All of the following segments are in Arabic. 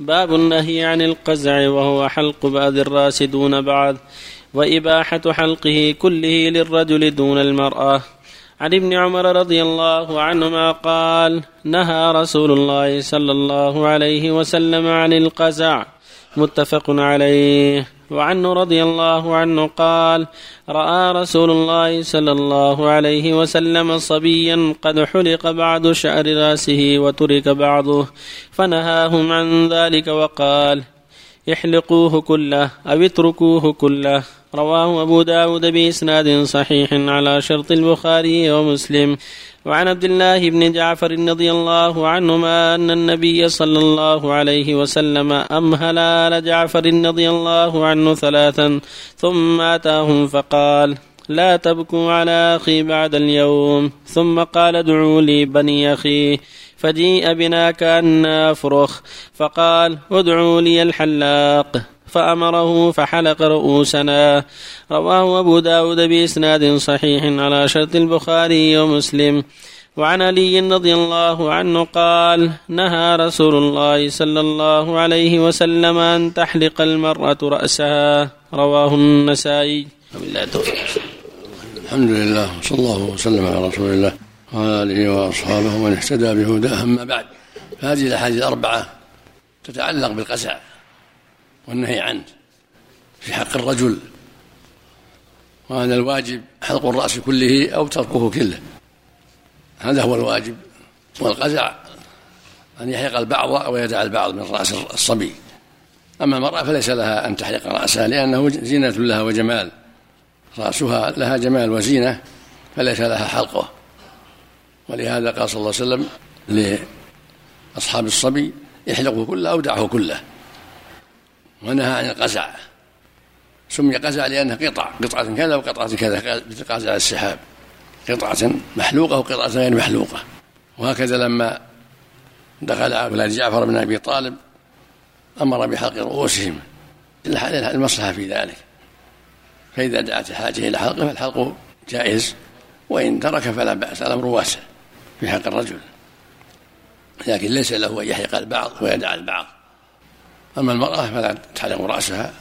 باب النهي عن القزع وهو حلق بعض الراس دون بعض وإباحة حلقه كله للرجل دون المرأة. عن ابن عمر رضي الله عنهما قال نهى رسول الله صلى الله عليه وسلم عن القزع. متفق عليه. وعنه رضي الله عنه قال رأى رسول الله صلى الله عليه وسلم صبيا قد حلق بعض شعر رأسه وترك بعضه فنهاهم عن ذلك وقال احلقوه كله أو اتركوه كله رواه أبو داود بإسناد صحيح على شرط البخاري ومسلم. وعن عبد الله بن جعفر رضي الله عنهما أن النبي صلى الله عليه وسلم أمهل آل جعفر رضي الله عنه ثلاثا ثم أتاهم فقال لا تبكوا على أخي بعد اليوم. ثم قال ادعوا لي بني أخي. فجيء بنا كأن أفرخ فقال ادعوا لي الحلاق. فأمره فحلق رؤوسنا. رواه أبو داود بإسناد صحيح على شرط البخاري ومسلم. وعن علي رضي الله عنه قال نهى رسول الله صلى الله عليه وسلم أن تحلق المرأة رأسها. رواه النسائي. الحمد لله وصلى الله وسلم على رسول الله وعلى آله وأصحابه ومن اهتدى بهداه أما بعد. فهذه الأحاديث الأربعة تتعلق بالقسع. والنهي عنه. في حق الرجل. وأن الواجب حلق الرأس كله أو تركه كله. هذا هو الواجب. والقزع أن يحلق البعض أو يدع البعض من رأس الصبي. أما المرأة فليس لها أن تحلق رأسها لأنه زينة لها وجمال. رأسها لها جمال وزينة فليس لها حلقه. ولهذا قال صلى الله عليه وسلم لأصحاب الصبي احلقه كله أو دعه كله. ونهى عن القزع. سمي قزع لأنه قطع قطعة كذا وقطعة كذا مثل قزع السحاب. قطعة محلوقة وقطعة غير محلوقة. وهكذا لما دخل أولاد جعفر بن أبي طالب أمر بحلق رؤوسهم. المصلحة في ذلك. فإذا دعت الحاجة إلى حلقه فالحلق جائز. وإن ترك فلا بأس الأمر واسع في حق الرجل. لكن ليس له أن يحلق البعض ويدع البعض. أما المرأة فلا تحلق رأسها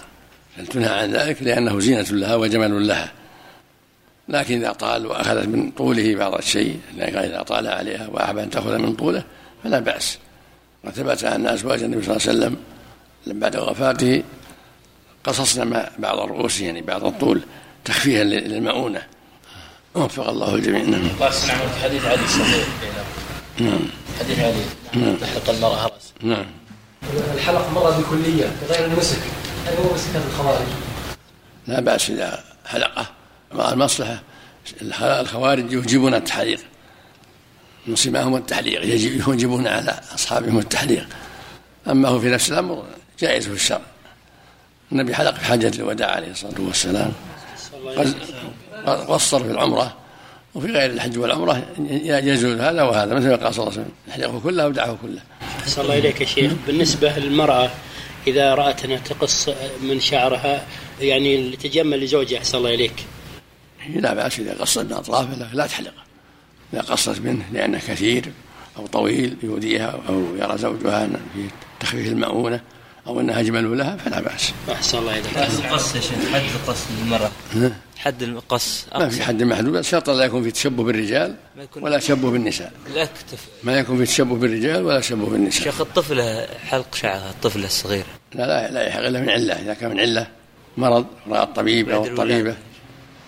بل تنهى عن ذلك لأنه زينة لها وجمال لها. لكن إذا طال وأخذت من طوله بعض الشيء إذا طال عليها وأحب أن تأخذ من طوله فلا بأس. وثبت أن أزواج النبي صلى الله عليه وسلم بعد وفاته قصصنا بعض الرؤوس يعني بعض الطول تخفيها للمؤونة. وفق الله الجميع. نعم. قاس نعم حديث علي صحيح. نعم. حديث علي نعم. تحلق المرأة رأس نعم. الحلق مرة بكلية غير المسك. هل هو مسك الخوارج؟ لا بأس إذا حلقه. مع المصلحة الخوارج يوجبون التحليق. نصيبهم التحليق. يوجبون على أصحابهم التحليق. أما هو في نفس الأمر جائز في الشرع. النبي حلق في حجة الوداع عليه الصلاة والسلام. قصر في العمرة. وفي غير الحج والعمرة يجوز هذا وهذا مثل ما قال صلى الله عليه وسلم. احلقه كله ودعه كله. أحسن الله إليك يا شيخ. بالنسبة للمرأة إذا رأت أنها تقص من شعرها يعني لتجمل لزوجها أحسن الله إليك. لا بأس إذا قصت من أطرافه لا تحلق. إذا قصت منه لأنه كثير أو طويل يؤذيها أو يرى زوجها في تخفيف المؤونة. أو أنها أجمل لها فلا بأس. أحسن الله إليك. القص يا شيخ حد القص للمرأة. حد القص. ما في حد محدود. شرط لا يكون في تشبه بالرجال ولا تشبه بالنساء. لا تكتف ما يكون في تشبه بالرجال ولا تشبه بالنساء. شيخ الطفلة حلق شعرها الطفلة الصغيرة لا لا لا يحق إلا من علة. إذا كان من علة مرض رأى الطبيب أو الطبيبة.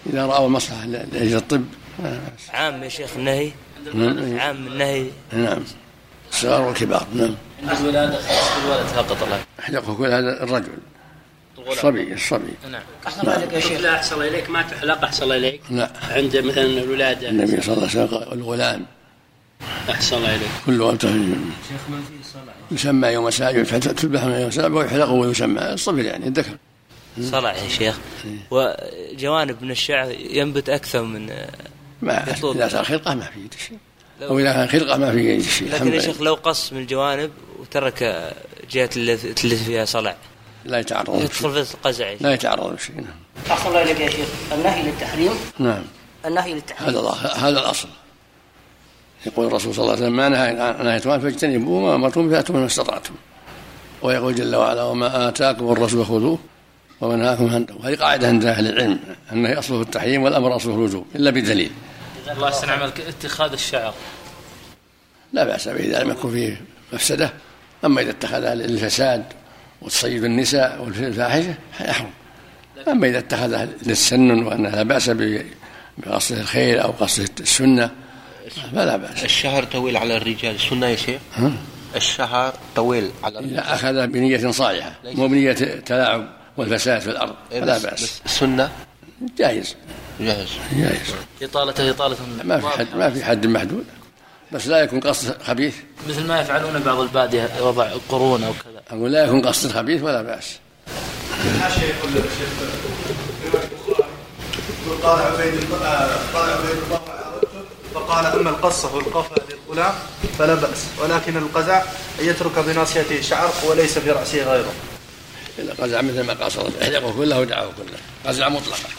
إذا رأوا المصلحة لأجل الطب. عام يا شيخ النهي. نعم عام النهي. نعم. الصغار والكبار نعم. الولادة خاص بالولد فقط الله يحلقه كل هذا الرجل. الصبي الصبي نعم. أحسن الله إليك يا شيخ. لا أحسن الله إليك ما تحلق أحسن الله إليك؟ لا. عند مثلا الولادة. النبي صلى الله عليه وسلم الغلام. أحسن الله إليك. كل وقت شيخ ما في صلاة؟ يسمى يوم سابع تذبح من يوم سابع ويحلق ويسمى الصبي يعني الذكر. صلع يا شيخ. وجوانب من الشعر ينبت أكثر من ما. إذا صار خلقة ما في شيء. أو اذا كان خلقه ما في شيء لكن يا شيخ لو قص من الجوانب وترك جهة التي فيها صلع. لا يتعرض يدخل في القزع. لا يتعرض شيء نعم. أحسن الله إليك يا شيخ. النهي للتحريم. نعم. النهي للتحريم. هذا الأصل- هذا الأصل. يقول الرسول صلى الله عليه وسلم ما نهى نهيتم عنه فاجتنبوه وما أمرتم فاتوا ما استطعتم. ويقول جل وعلا وما آتاكم الرسول خذوه وما نهاكم عنه وهذه قاعدة عند أهل العلم أنه أصله التحريم والأمر أصله الوجوب إلا بدليل. الله يحسن عملك اتخاذ الشعر. لا بأس به إذا لم يكن فيه مفسدة. أما إذا اتخذها للفساد وتصيد النساء والفاحشة يحرم. أما إذا اتخذها للسنن وأنها لا بأس بقصد الخير أو قصد السنة فلا بأس. الشهر طويل على الرجال سنة يا شيخ؟ ها؟ الشهر طويل على الرجال. إذا أخذ بنية صالحة مو بنية تلاعب والفساد في الأرض إيه فلا بأس. السنة؟ جائز جاهز. جائز إطالته إطالة ما في حد ما في حد محدود. بس لا يكون قصد خبيث. مثل ما يفعلون بعض البادية وضع قرون أو كذا. أقول لا يكون قصد خبيث ولا بأس. الحاشية يقول قال عبيد الله قال عبيد الله عرفته فقال أما القصة والقفا للغلام فلا بأس. ولكن القزع ان يترك بناصيته شعر وليس برأسه غيره. إذا قزع مثل ما قصر احلقه كله ودعه كله. قزع مطلقة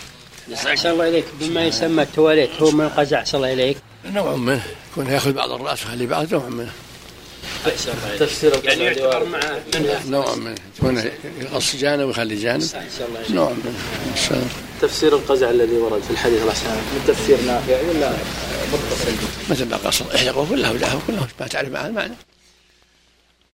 أحسن الله إليك بما يسمى التواليت هو من القزع أحسن الله إليك نوع منه يكون ياخذ بعض الراس ويخلي بعض نوع منه تفسير يعني يعتبر منها نوع منه يكون يقص جانب ويخلي جانب إن شاء الله نوع منه. تفسير القزع الذي ورد في الحديث الله يحسن من تفسير نافع ولا متصل مثل ما قصر احلقه كله ودعه كله ما تعرف معنى